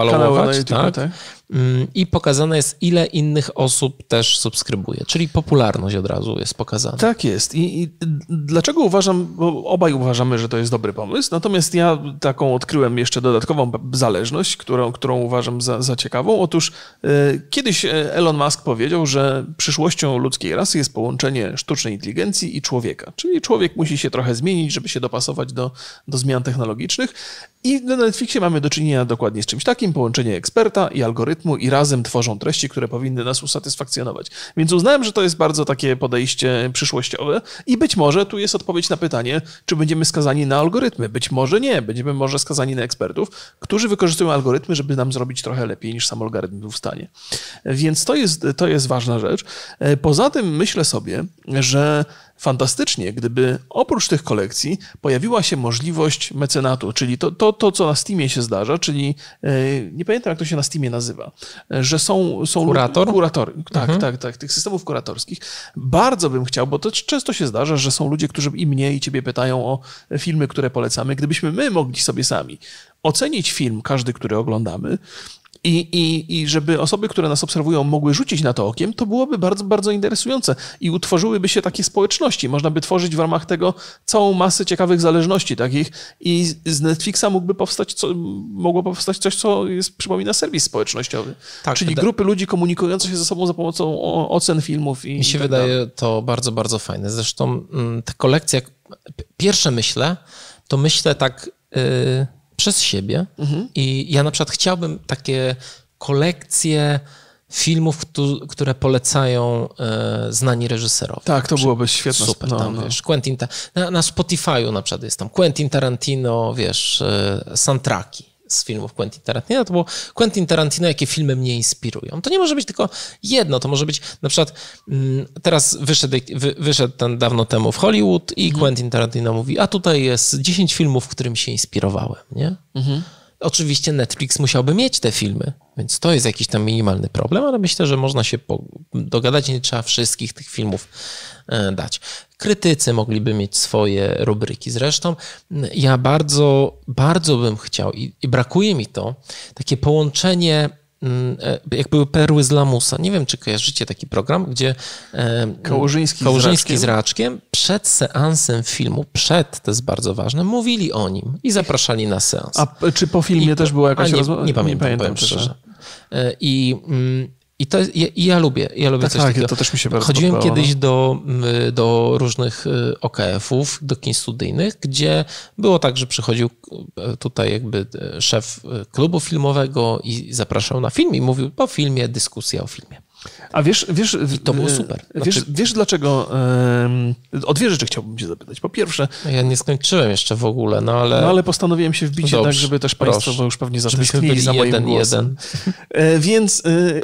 YouTube, tak? tak? Mm, I pokazane jest, ile innych osób też subskrybuje, czyli popularność od razu jest pokazana. Tak jest. I, I, dlaczego uważam, bo obaj uważamy, że to jest dobry pomysł, natomiast ja taką odkryłem jeszcze dodatkową zależność, którą, którą uważam za, za ciekawą. Otóż e, kiedyś e, Elon Musk powiedział, że przyszłością ludzkiej rasy jest połączenie sztucznej inteligencji i człowieka. Czyli człowiek musi się trochę zmienić, żeby się dopasować do, do zmian technologicznych. I na Netflixie mamy do czynienia dokładnie z czymś takim, połączenie eksperta i algorytmu i razem tworzą treści, które powinny nas usatysfakcjonować. Więc uznałem, że to jest bardzo takie podejście przyszłościowe i być może tu jest odpowiedź na pytanie, czy będziemy skazani na algorytmy. Być może nie, będziemy może skazani na ekspertów, którzy wykorzystują algorytmy, żeby nam zrobić trochę lepiej niż sam algorytm był w stanie. Więc to jest, to jest ważna rzecz. Poza tym myślę sobie, że fantastycznie, gdyby oprócz tych kolekcji pojawiła się możliwość mecenatu, czyli to, to, to co na Steamie się zdarza, czyli e, nie pamiętam, jak to się na Steamie nazywa, e, że są... są Kurator? Kuratory, tak, mhm. tak, tak, tych systemów kuratorskich. Bardzo bym chciał, bo to często się zdarza, że są ludzie, którzy i mnie, i ciebie pytają o filmy, które polecamy. Gdybyśmy my mogli sobie sami ocenić film, każdy, który oglądamy, i, i, I żeby osoby, które nas obserwują, mogły rzucić na to okiem, to byłoby bardzo, bardzo interesujące i utworzyłyby się takie społeczności. Można by tworzyć w ramach tego całą masę ciekawych zależności takich i z Netflixa mógłby powstać, co, mogło powstać coś, co jest, przypomina serwis społecznościowy. Tak, Czyli grupy ludzi komunikujące się ze sobą za pomocą ocen filmów. I, Mi się tak wydaje dalej. to bardzo, bardzo fajne. Zresztą mm, ta kolekcja, pierwsze myślę, to myślę tak... Yy przez siebie. Mhm. I ja na przykład chciałbym takie kolekcje filmów, które polecają e, znani reżyserowie. Tak, to byłoby świetne. Super, no, tam, no. wiesz, Quentin, na, na Spotify'u na przykład jest tam Quentin Tarantino, wiesz, e, soundtracki z filmów Quentin Tarantino, to było Quentin Tarantino, jakie filmy mnie inspirują. To nie może być tylko jedno, to może być na przykład mm, teraz wyszedł, wyszedł ten dawno temu w Hollywood i mhm. Quentin Tarantino mówi, a tutaj jest 10 filmów, którym się inspirowałem, nie? Mhm. Oczywiście Netflix musiałby mieć te filmy, więc to jest jakiś tam minimalny problem, ale myślę, że można się dogadać, nie trzeba wszystkich tych filmów e, dać. Krytycy mogliby mieć swoje rubryki. Zresztą ja bardzo, bardzo bym chciał i, i brakuje mi to, takie połączenie jak były perły z lamusa. Nie wiem, czy kojarzycie taki program, gdzie e, Kałużyński, Kałużyński z, raczkiem. z Raczkiem przed seansem filmu, przed, to jest bardzo ważne, mówili o nim i zapraszali na seans. A czy po filmie I, też była jakaś rozmowa? Nie, nie pamiętam, nie pamiętam szczerze. E, I mm, i to ja, ja lubię, ja lubię tak, coś tak, takiego. to też mi się bardzo Chodziłem podobało, kiedyś no. do, do różnych y, OKF-ów, do kin studyjnych, gdzie było tak, że przychodził y, tutaj jakby y, szef klubu filmowego i zapraszał na film i mówił po filmie, dyskusja o filmie. A wiesz, wiesz I to było super. Znaczy... Wiesz, wiesz dlaczego? O dwie rzeczy chciałbym cię zapytać. Po pierwsze... No ja nie skończyłem jeszcze w ogóle, no ale... No ale postanowiłem się wbić tak, żeby też Państwo, bo już pewnie zatęsknili za moim jeden, głosem. Jeden. E, więc... E,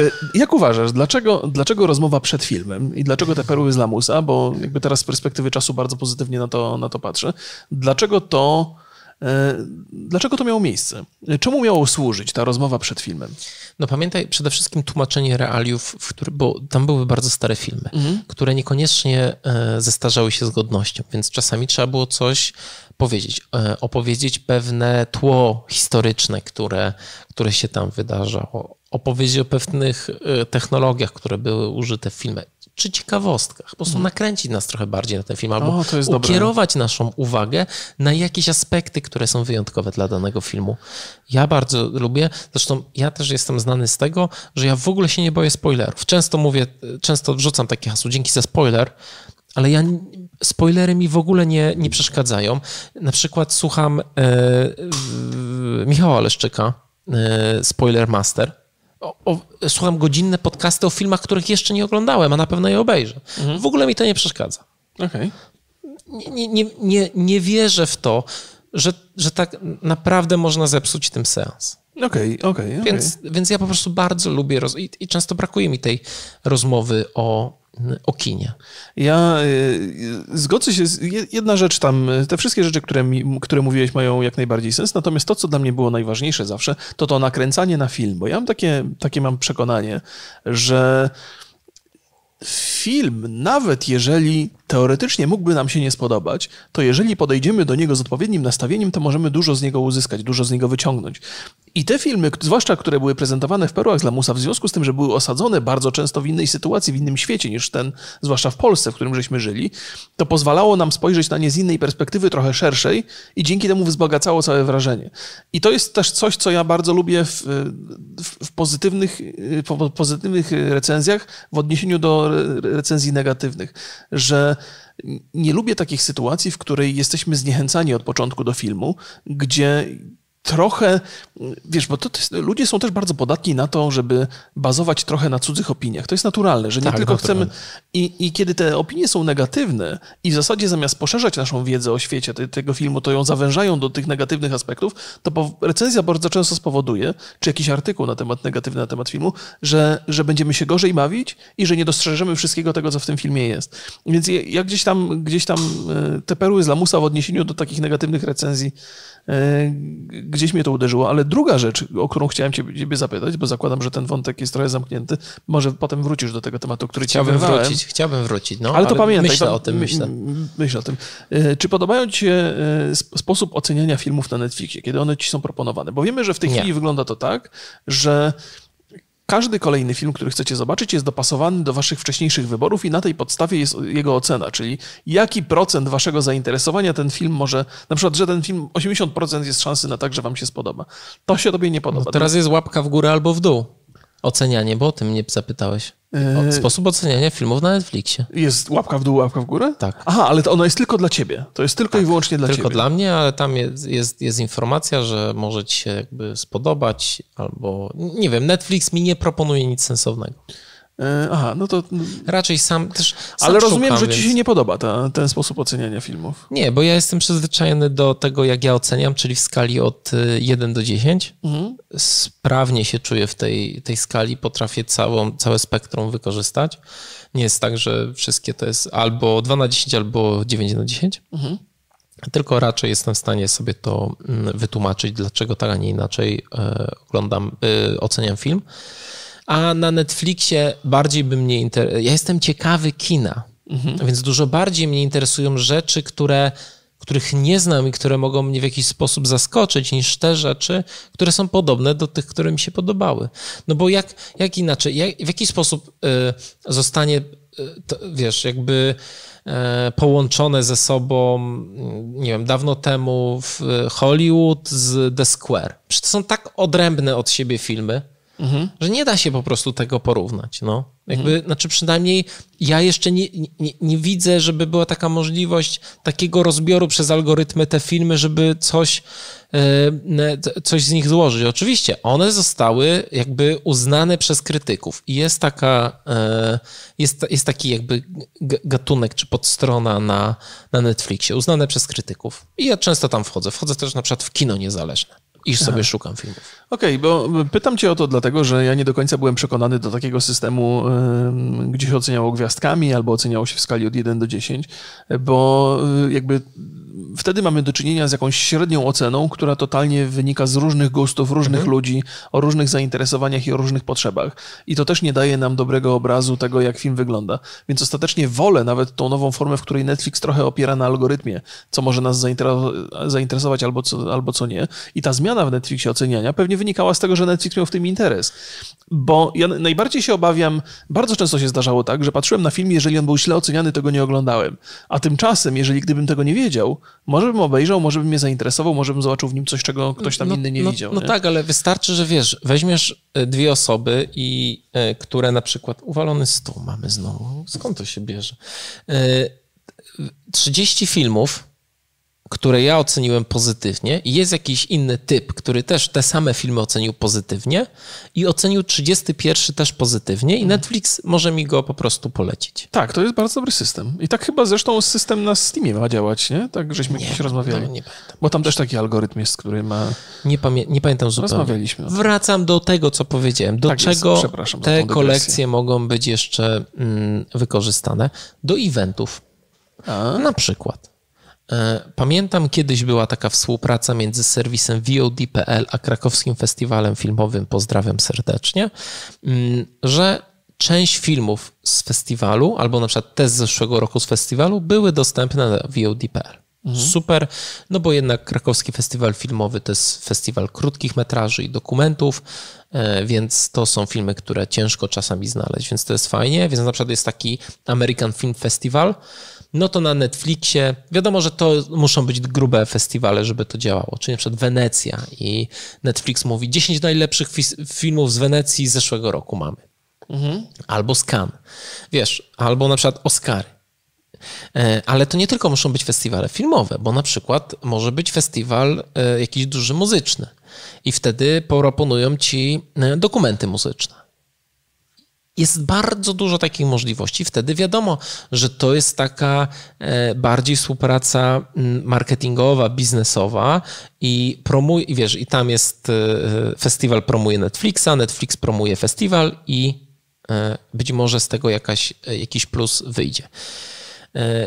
e, jak uważasz, dlaczego, dlaczego rozmowa przed filmem i dlaczego te perły z lamusa, bo jakby teraz z perspektywy czasu bardzo pozytywnie na to, na to patrzę, dlaczego to dlaczego to miało miejsce? Czemu miało służyć ta rozmowa przed filmem? No pamiętaj przede wszystkim tłumaczenie realiów, który, bo tam były bardzo stare filmy, mhm. które niekoniecznie e, zestarzały się z godnością, więc czasami trzeba było coś powiedzieć, e, opowiedzieć pewne tło historyczne, które, które się tam wydarzało, opowiedzieć o pewnych technologiach, które były użyte w filmie czy ciekawostkach. Po prostu mhm. nakręcić nas trochę bardziej na ten film, albo o, ukierować dobre. naszą uwagę na jakieś aspekty, które są wyjątkowe dla danego filmu. Ja bardzo lubię, zresztą ja też jestem znany z tego, że ja w ogóle się nie boję spoilerów. Często mówię, często wrzucam takie hasło, dzięki za spoiler, ale ja spoilery mi w ogóle nie, nie przeszkadzają. Na przykład słucham e, e, Michała Leszczyka, e, Spoiler Master o, o, słucham godzinne podcasty o filmach, których jeszcze nie oglądałem, a na pewno je obejrzę. Mhm. W ogóle mi to nie przeszkadza. Okay. Nie, nie, nie, nie wierzę w to, że, że tak naprawdę można zepsuć tym seans. Okej, okay, okej. Okay, więc, więc ja po prostu bardzo lubię roz... I, i często brakuje mi tej rozmowy o o kinie. Ja y, zgodzę się, jedna rzecz tam, te wszystkie rzeczy, które, mi, które mówiłeś mają jak najbardziej sens, natomiast to, co dla mnie było najważniejsze zawsze, to to nakręcanie na film, bo ja mam takie, takie mam przekonanie, że film, nawet jeżeli teoretycznie mógłby nam się nie spodobać, to jeżeli podejdziemy do niego z odpowiednim nastawieniem, to możemy dużo z niego uzyskać, dużo z niego wyciągnąć. I te filmy, zwłaszcza które były prezentowane w Perłach z Lamusa, w związku z tym, że były osadzone bardzo często w innej sytuacji, w innym świecie niż ten, zwłaszcza w Polsce, w którym żeśmy żyli, to pozwalało nam spojrzeć na nie z innej perspektywy, trochę szerszej i dzięki temu wzbogacało całe wrażenie. I to jest też coś, co ja bardzo lubię w, w, w pozytywnych, w pozytywnych recenzjach w odniesieniu do recenzji negatywnych, że nie lubię takich sytuacji, w której jesteśmy zniechęcani od początku do filmu, gdzie trochę, wiesz, bo to, to jest, ludzie są też bardzo podatni na to, żeby bazować trochę na cudzych opiniach. To jest naturalne, że nie tak, tylko chcemy. I, I kiedy te opinie są negatywne i w zasadzie zamiast poszerzać naszą wiedzę o świecie te, tego filmu, to ją zawężają do tych negatywnych aspektów, to po, recenzja bardzo często spowoduje, czy jakiś artykuł na temat negatywny na temat filmu, że, że będziemy się gorzej bawić i że nie dostrzeżemy wszystkiego tego, co w tym filmie jest. Więc ja gdzieś tam, gdzieś tam e, te perły z lamusa w odniesieniu do takich negatywnych recenzji gdzieś mnie to uderzyło, ale druga rzecz, o którą chciałem ciebie zapytać, bo zakładam, że ten wątek jest trochę zamknięty, może potem wrócisz do tego tematu, który chciałbym ci wrócić, Chciałbym wrócić, no, ale to ale pamiętaj. Myślę o tym, myślę. Myślę o tym. E, czy podobają ci się e, sposób oceniania filmów na Netflixie, kiedy one ci są proponowane? Bo wiemy, że w tej Nie. chwili wygląda to tak, że każdy kolejny film, który chcecie zobaczyć, jest dopasowany do waszych wcześniejszych wyborów i na tej podstawie jest jego ocena, czyli jaki procent waszego zainteresowania ten film może, na przykład, że ten film 80% jest szansy na tak, że wam się spodoba. To się tobie nie podoba. No teraz jest łapka w górę albo w dół. Ocenianie, bo o tym mnie zapytałeś. O, yy, sposób oceniania filmów na Netflixie. Jest łapka w dół, łapka w górę? Tak. Aha, ale to ono jest tylko dla ciebie. To jest tylko tak, i wyłącznie dla tylko ciebie. Tylko dla mnie, ale tam jest, jest, jest, informacja, że może ci się jakby spodobać, albo nie wiem, Netflix mi nie proponuje nic sensownego. E, aha, no to. Raczej sam też. Sam Ale rozumiem, szukam, że ci się nie podoba ta, ten sposób oceniania filmów. Nie, bo ja jestem przyzwyczajony do tego, jak ja oceniam, czyli w skali od 1 y, do 10. Mhm. Sprawnie się czuję w tej, tej skali, potrafię całą, całe spektrum wykorzystać. Nie jest tak, że wszystkie to jest albo 2 na 10, albo 9 na 10. Mhm. tylko raczej jestem w stanie sobie to mm, wytłumaczyć, dlaczego tak, a nie inaczej e, oglądam, e, oceniam film. A na Netflixie bardziej by mnie interesowało. Ja jestem ciekawy kina, mhm. więc dużo bardziej mnie interesują rzeczy, które których nie znam i które mogą mnie w jakiś sposób zaskoczyć, niż te rzeczy, które są podobne do tych, które mi się podobały. No bo jak, jak inaczej, jak, w jaki sposób y, zostanie, y, to, wiesz, jakby y, połączone ze sobą, nie wiem, dawno temu w Hollywood z The Square. Przecież to są tak odrębne od siebie filmy, mhm. że nie da się po prostu tego porównać. No. Jakby, mhm. Znaczy przynajmniej ja jeszcze nie, nie, nie, widzę, żeby była taka możliwość takiego rozbioru przez algorytmy te filmy, żeby coś, e, coś z nich złożyć. Oczywiście one zostały jakby uznane przez krytyków i jest taka, e, jest, jest taki jakby gatunek czy podstrona na, na Netflixie, uznane przez krytyków. I ja często tam wchodzę. Wchodzę też na przykład w kino niezależne i sobie Aha. szukam filmów. Okej, okay, bo pytam cię o to dlatego, że ja nie do końca byłem przekonany do takiego systemu, gdzie się oceniało gwiazdkami albo oceniało się w skali od 1 do 10, bo y, jakby wtedy mamy do czynienia z jakąś średnią oceną, która totalnie wynika z różnych gustów, różnych mhm. ludzi, o różnych zainteresowaniach i o różnych potrzebach. I to też nie daje nam dobrego obrazu tego, jak film wygląda. Więc ostatecznie wolę nawet tą nową formę, w której Netflix trochę opiera na algorytmie, co może nas zainteresować albo co, albo co nie. I ta zmiana w Netflixie oceniania pewnie wynikała z tego, że Netflix miał w tym interes. Bo ja najbardziej się obawiam, bardzo często się zdarzało tak, że patrzyłem na film, jeżeli on był źle oceniany, to go nie oglądałem. A tymczasem, jeżeli gdybym tego nie wiedział, może bym obejrzał, może bym mnie zainteresował, może bym zobaczył w nim coś, czego ktoś tam no, inny nie no, widział. No nie? tak, ale wystarczy, że wiesz, weźmiesz e, dwie osoby i e, które na przykład uwalony stół mamy znowu. Skąd to się bierze? 30 e, filmów które ja oceniłem pozytywnie i jest jakiś inny typ, który też te same filmy ocenił pozytywnie i ocenił 31 też pozytywnie i Netflix może mi go po prostu polecić. Tak, to jest bardzo dobry system. I tak chyba zresztą system na Steamie ma działać, nie? Tak, żeśmy nie, kiedyś rozmawiali. No, nie pamiętam. Bo tam też taki algorytm jest, który ma... Nie, pamię nie pamiętam zupełnie. Rozmawialiśmy. Wracam do tego, co powiedziałem. Do tak czego te kolekcje mogą być jeszcze mm, wykorzystane? Do eventów. A? Na przykład pamiętam, kiedyś była taka współpraca między serwisem VOD.pl a krakowskim festiwalem filmowym, pozdrawiam serdecznie, mm, że część filmów z festiwalu, albo na przykład te z zeszłego roku z festiwalu, były dostępne na VOD.pl. Mhm. Super, no bo jednak krakowski festiwal filmowy to jest festiwal krótkich metraży i dokumentów, e, więc to są filmy, które ciężko czasami znaleźć, więc to jest fajnie. Więc na przykład jest taki American Film Festival, no to na Netflixie, wiadomo, że to muszą być grube festiwale, żeby to działało, czyli na przykład Wenecja i Netflix mówi 10 najlepszych filmów z Wenecji z zeszłego roku mamy. Mhm. Albo Scan, wiesz, albo na przykład Oscary. E, ale to nie tylko muszą być festiwale filmowe, bo na przykład może być festiwal e, jakiś duży muzyczny i wtedy proponują ci e, dokumenty muzyczne. Jest bardzo dużo takich możliwości. Wtedy wiadomo, że to jest taka e, bardziej współpraca mm, marketingowa, biznesowa i promuje, i wiesz, i tam jest e, festiwal promuje Netflixa, Netflix promuje festiwal i e, być może z tego jakaś, jakiś plus wyjdzie.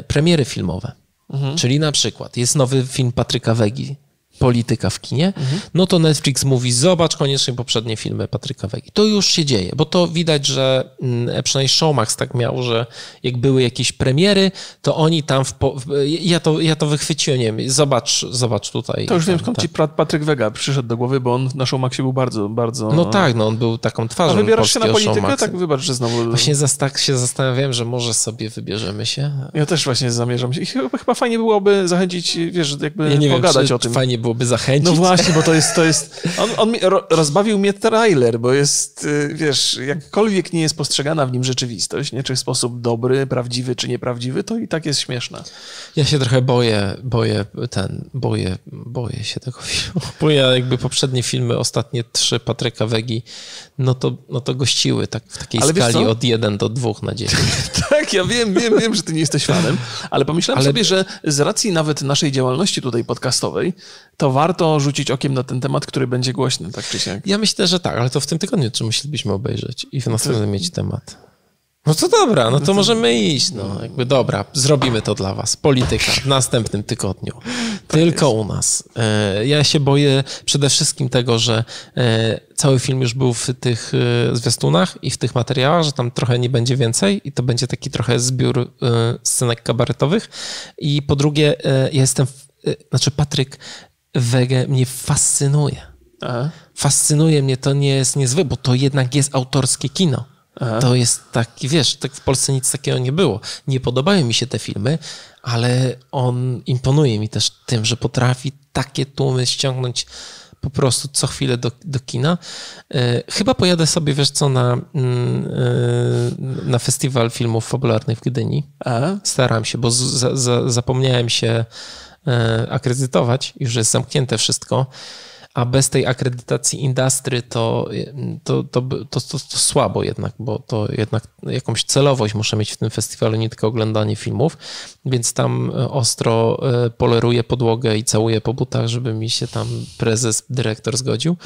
Premiery filmowe. Mhm. Czyli na przykład jest nowy film Patryka Wegi polityka w kinie, mhm. no to Netflix mówi, zobacz koniecznie poprzednie filmy Patryka Wegi. To już się dzieje, bo to widać, że mm, przynajmniej Showmax tak miał, że jak były jakieś premiery, to oni tam, w po... ja, to, ja to wychwyciłem, nie wiem, zobacz, zobacz tutaj. To już wiem, skąd tak. ci Patryk Wega przyszedł do głowy, bo on na Showmaxie był bardzo, bardzo... No tak, no on był taką twarzą A wybierasz się na politykę? Tak, wybacz, że znowu... Właśnie za, tak się zastanawiałem, że może sobie wybierzemy się. Ja też właśnie zamierzam się chyba, chyba fajnie byłoby zachęcić, wiesz, jakby ja nie pogadać wiem, o tym. fajnie byłoby zachęcić. No właśnie, bo to jest, to jest on, on rozbawił mnie trailer, bo jest, y, wiesz, jakkolwiek nie jest postrzegana w nim rzeczywistość, nie, czy w sposób dobry, prawdziwy, czy nieprawdziwy, to i tak jest śmieszna. Ja się trochę boję, boję ten, boję, boję się tego filmu, bo ja jakby poprzednie filmy, ostatnie trzy Patryka Wegi, no to, no to gościły tak w takiej ale skali od 1 do 2 na 10. tak, ja wiem, wiem, wiem, że ty nie jesteś fanem, ale pomyślałem ale... sobie, że z racji nawet naszej działalności tutaj podcastowej, to warto rzucić okiem na ten temat, który będzie głośny, tak czy siak. Ja myślę, że tak, ale to w tym tygodniu czy musielibyśmy obejrzeć i w następnym mieć temat. No to dobra, no to możemy iść. No, jakby dobra, zrobimy to dla was. Polityka w następnym tygodniu. Tylko u nas. E, Ja się boję przede wszystkim tego, że e, cały film już był w tych e, zwiastunach i w tych materiałach, że tam trochę nie będzie więcej i to będzie taki trochę zbiór scenek kabaretowych. I po drugie, ja jestem, znaczy Patryk Wege mnie fascynuje. Aha. Fascynuje mnie, to nie jest niezwykłe, bo to jednak jest autorskie kino. Aha. To jest taki, wiesz, tak w Polsce nic takiego nie było. Nie podobają mi się te filmy, ale on imponuje mi też tym, że potrafi takie tłumy ściągnąć po prostu co chwilę do, do kina. E, chyba pojadę sobie, wiesz co, na, mm, e, na festiwal filmów fabularnych w Gdyni. A? Staram się, bo z, za, za, zapomniałem się akredytować, już jest zamknięte wszystko, a bez tej akredytacji industry to, to, to, to, to, słabo jednak, bo to jednak jakąś celowość muszę mieć w tym festiwalu, nie tylko oglądanie filmów, więc tam e, ostro e, poleruję podłogę i całuję po butach, żeby mi się tam prezes, dyrektor zgodził,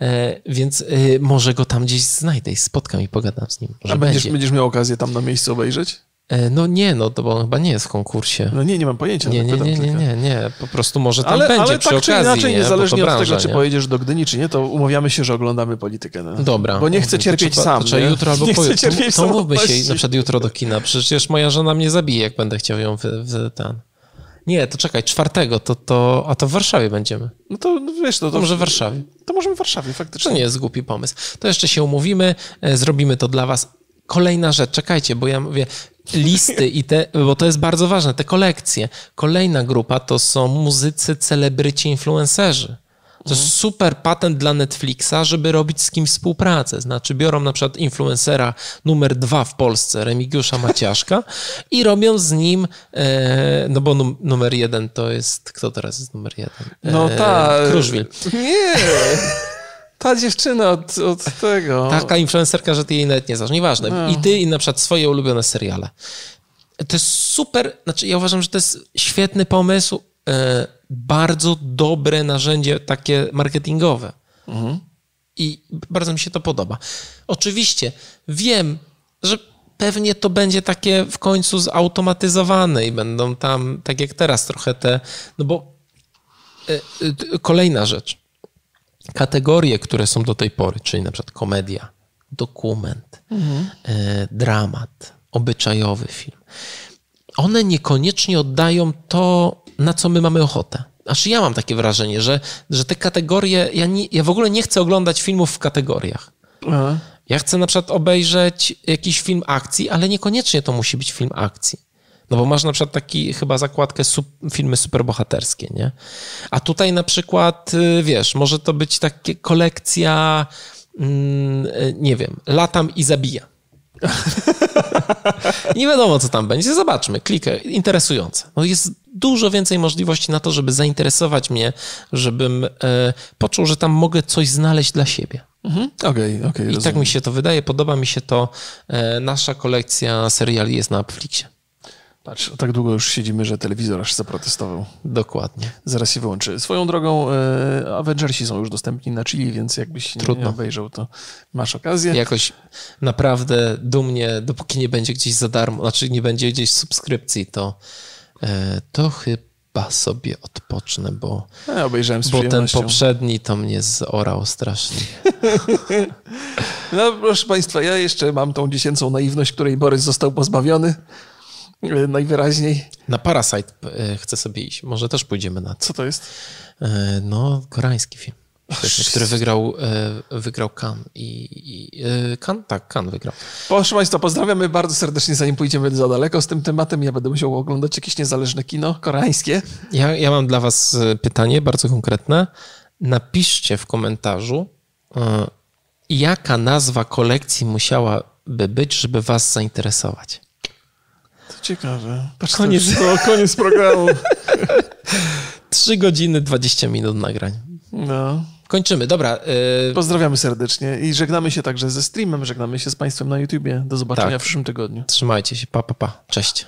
E, więc e, może go tam gdzieś znajdę i spotkam i pogadam z nim. A będziesz, będzie. będziesz miał okazję tam na miejscu obejrzeć? E, No nie, no to bo on chyba nie jest w konkursie. No nie, nie mam pojęcia. Nie, tak nie, nie, nie, nie, nie. Po prostu może tam Ale, będzie ale przy tak okazji, czy inaczej, nie? Niezależnie to od tego, branża, czy nie? pojedziesz do Gdyni, czy nie, to umawiamy się, że oglądamy politykę. No. Dobra. Bo nie chcę To cierpieć trzeba- sam. To nie? jutro albo nie chcę cierpieć To, to mówmy się na przykład jutro do kina. Przecież moja żona mnie zabije, jak będę chciał ją w, w ten... Nie, to czekaj, czwartego, to, to, a to w Warszawie będziemy. No to no wiesz, to, To to, może w Warszawie. to możemy w Warszawie, To faktycznie. nie jest głupi pomysł. To jeszcze się umówimy, e, zrobimy to dla was. Kolejna rzecz, czekajcie, bo ja mówię listy i te, bo to jest bardzo ważne, te kolekcje. Kolejna grupa to są muzycy, celebryci, influencerzy. To jest super patent dla Netflixa, żeby robić z kim współpracę. Znaczy biorą na przykład influencera numer dwa w Polsce, Remigiusza Maciaszka i robią z nim, e, no bo num, numer jeden to jest, kto teraz jest numer jeden? No E, ta... Kruszwil. Nie! Ta dziewczyna od, od tego... Taka influencerka, że ty jej nawet nie znasz. Nieważne. No. I ty i na przykład swoje ulubione seriale. To jest super, znaczy ja uważam, że to jest świetny pomysł, e, bardzo dobre narzędzie takie marketingowe. I bardzo mi się to podoba. Oczywiście wiem, że pewnie to będzie takie w końcu zautomatyzowane i będą tam, tak jak teraz, trochę te, no bo e, e, kolejna rzecz kategorie, które są do tej pory, czyli na przykład komedia, dokument, e, dramat, obyczajowy film, one niekoniecznie oddają to, na co my mamy ochotę. Znaczy ja mam takie wrażenie, że, że te kategorie, ja, nie, ja w ogóle nie chcę oglądać filmów w kategoriach. Aha. Ja chcę na przykład obejrzeć jakiś film akcji, ale niekoniecznie to musi być film akcji. No bo masz na przykład taki chyba zakładkę sup, filmy superbohaterskie, nie? A tutaj na przykład, y, wiesz, może to być takie kolekcja, mm, y, nie wiem, latam i zabija. nie wiadomo, co tam będzie. Zobaczmy, klikę. Interesujące. No jest dużo więcej możliwości na to, żeby zainteresować mnie, żebym e, poczuł, że tam mogę coś znaleźć dla siebie. Mhm. Okej, okej, I rozumiem. tak mi się to wydaje, podoba mi się to. Nasza kolekcja seriali jest na Netflixie. Patrz, tak długo już siedzimy, że telewizor aż zaprotestował. Dokładnie. Zaraz się wyłączy. Swoją drogą e, Avengersi są już dostępni na Chili, więc jakbyś nie, nie Trudno. obejrzał, to masz okazję. Jakoś naprawdę dumnie, dopóki nie będzie gdzieś za darmo, znaczy nie będzie gdzieś subskrypcji, to, e, to chyba sobie odpocznę, bo, Ja obejrzałem z bo ten poprzedni to mnie zorał strasznie. No proszę Państwa, ja jeszcze mam tą dziecięcą naiwność, której Borys został pozbawiony. E, Najwyraźniej. Na Parasite e, chcę sobie iść. Może też pójdziemy na to. Co to jest? E, no, koreański film. Świetny, który wygrał, wygrał Cannes i, i Cannes? Tak, Cannes wygrał. Proszę Państwa, pozdrawiamy bardzo serdecznie, zanim pójdziemy za daleko z tym tematem. Ja będę musiał oglądać jakieś niezależne kino koreańskie. Ja, ja mam dla Was pytanie bardzo konkretne. Napiszcie w komentarzu, jaka nazwa kolekcji musiałaby być, żeby Was zainteresować. Ciekawe. Patrz, Koniec. To, koniec programu. 3 godziny 20 minut nagrań. No. Kończymy. Dobra. e, Pozdrawiamy serdecznie i żegnamy się także ze streamem, żegnamy się z Państwem na YouTubie. Do zobaczenia Tak. w przyszłym tygodniu. trzymajcie się. Pa, pa, pa. Cześć.